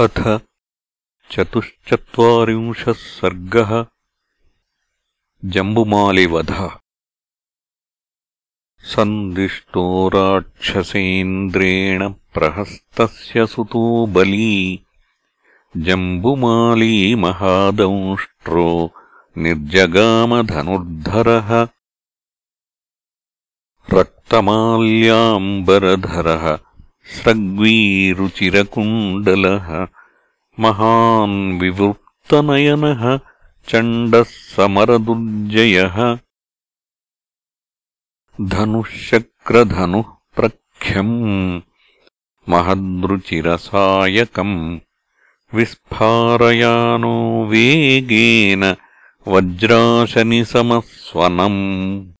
अथ चतुश्चत्वारिंशः सर्गः जम्बुमालिवध। सन्दिष्टो राक्षसेन्द्रेण प्रहस्तस्य सुतो बली। जम्बुमाली महादंष्ट्रो निर्जगामधनुर्धरः। रक्तमाल्याम्बरधरः स्रग्वीरुचिरकुण्डलः महान् विवृत्तनयनः चण्डः समरदुर्जयः धनुःशक्रधनुः प्रख्यम् महद्रुचिरसायकम्। विस्फारयानो वेगेन वज्राशनिसमस्वनम्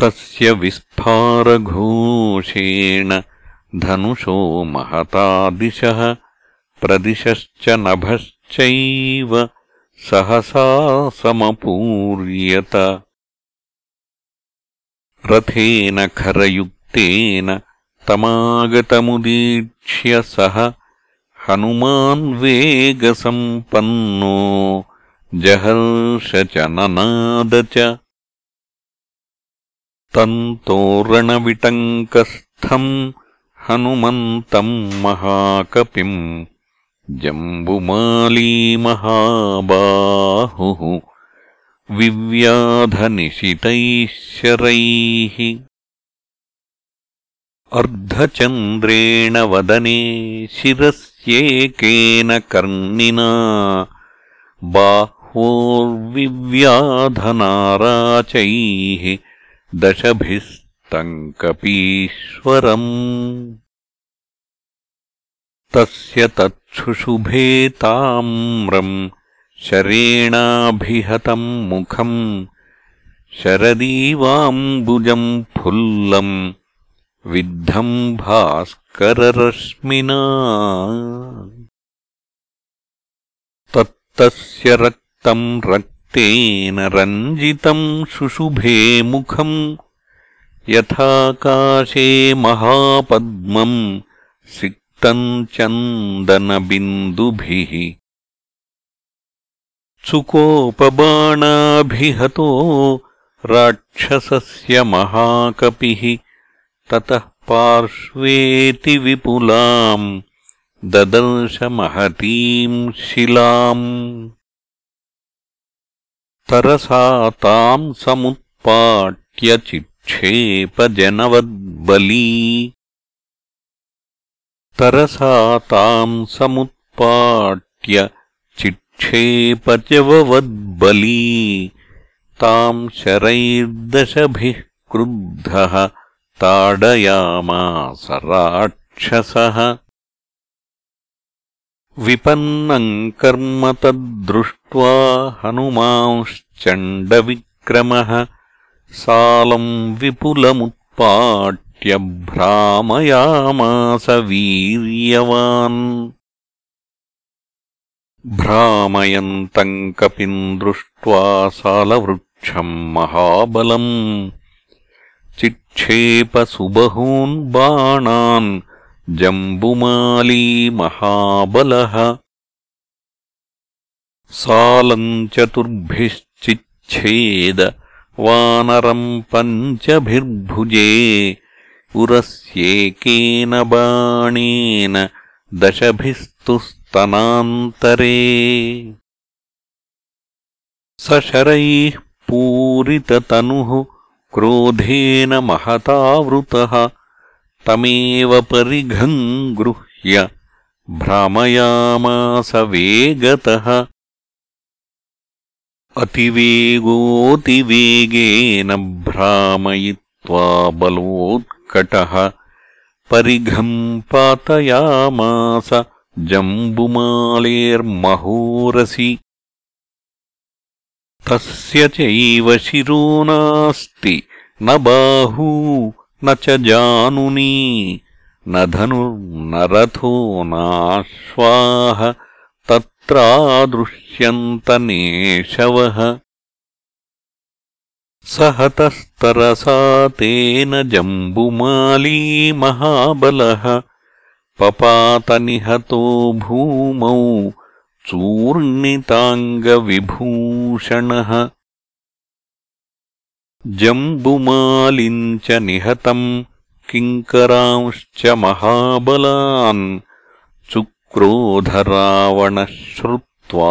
तस्य विस्फारघोषेण धनुषो महता दिशः प्रदिशश्च नभश्चैव सहसा समपूर्यत। रथेन खरयुक्तेन तमागतमुदीक्ष्य सः हनुमान्वेगसम्पन्नो जहर्ष च ननाद च तन्तोरणविटङ्कस्थम् हनुमन्तम् महाकपिम् जम्बुमालीमहाबाहुः विव्याधनिशितैः शरैः अर्धचन्द्रेण वदने शिरस्येकेन कर्णिना बाह्वोर्विव्याधनाराचैः दशभिस्तङ्कपीश्वरम्। तस्य तच्छुशुभे ताम्रम् शरेणाभिहतम् मुखम् शरदीवाम्बुजम् फुल्लम् विद्धम् भास्कररश्मिना। तत्तस्य रक्तम् रक् तेन रञ्जितम् शुशुभे मुखम् यथाकाशे महापद्मम् सिक्तम् चन्दनबिन्दुभिः। चुकोपबाणाभिहतो राक्षसस्य महाकपिः, ततः पार्श्वेति विपुलाम् ददर्शमहतीम् शिलाम्। तरसा ताम् समुत्पाट्य चिक्षेपजनवद्बली तरसा ताम् समुत्पाट्य चिक्षेपजववद्बली ताम् शरैर्दशभिः क्रुद्धः ताडयामास राक्षसः विपन्नम् कर्म तद्दृष्ट्वा हनुमांश्चण्डविक्रमः सालम् विपुलमुत्पाट्य भ्रामयामास वीर्यवान्। भ्रामयन्तम् कपिम् दृष्ट्वा सालवृक्षम् महाबलम्। चिक्षेपसुबहून् बाणान् जम्बुमाली महाबलः सालम् चतुर्भिश्चिच्छेद वानरम् पञ्चभिर्भुजे उरस्येकेन बाणेन दशभिस्तु स्तनान्तरे। सशरैः पूरिततनुः क्रोधेन महतावृतः तमेव परिघम् गृह्य भ्रामयामास वेगतः। अतिवेगोऽतिवेगेन भ्रामयित्वा बलोत्कटः। परिघम् पातयामास जम्बुमालेर्महोरसि। तस्य चैव शिरो नास्ति न बाहू न च जानुनी न धनुर्न रथो नाश्वाः तत्रादृश्यन्तनेशवः। स हतस्तरसा तेन जम्बुमाली महाबलः पपातनिहतो भूमौ चूर्णिताङ्गविभूषणः जम्बुमालिम् च निहतम् किङ्करांश्च महाबलान् चुक्रोधरावणः श्रुत्वा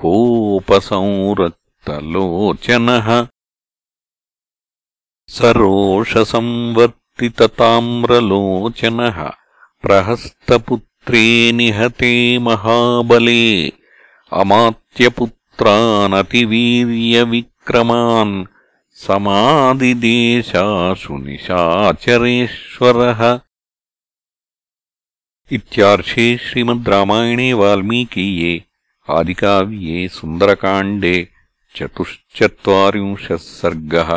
कोपसंरक्तलोचनः सरोषसंवर्तितताम्रलोचनः प्रहस्तपुत्रे निहते महाबले अमात्यपुत्रानतिवीर्यविक्रमान् समादिदेशासु निशाचरेश्वरः इत्यार्षे श्रीमद् रामायणे वाल्मीकीये आदिकाव्ये सुन्दरकाण्डे चतुश्चत्वारिंशः सर्गः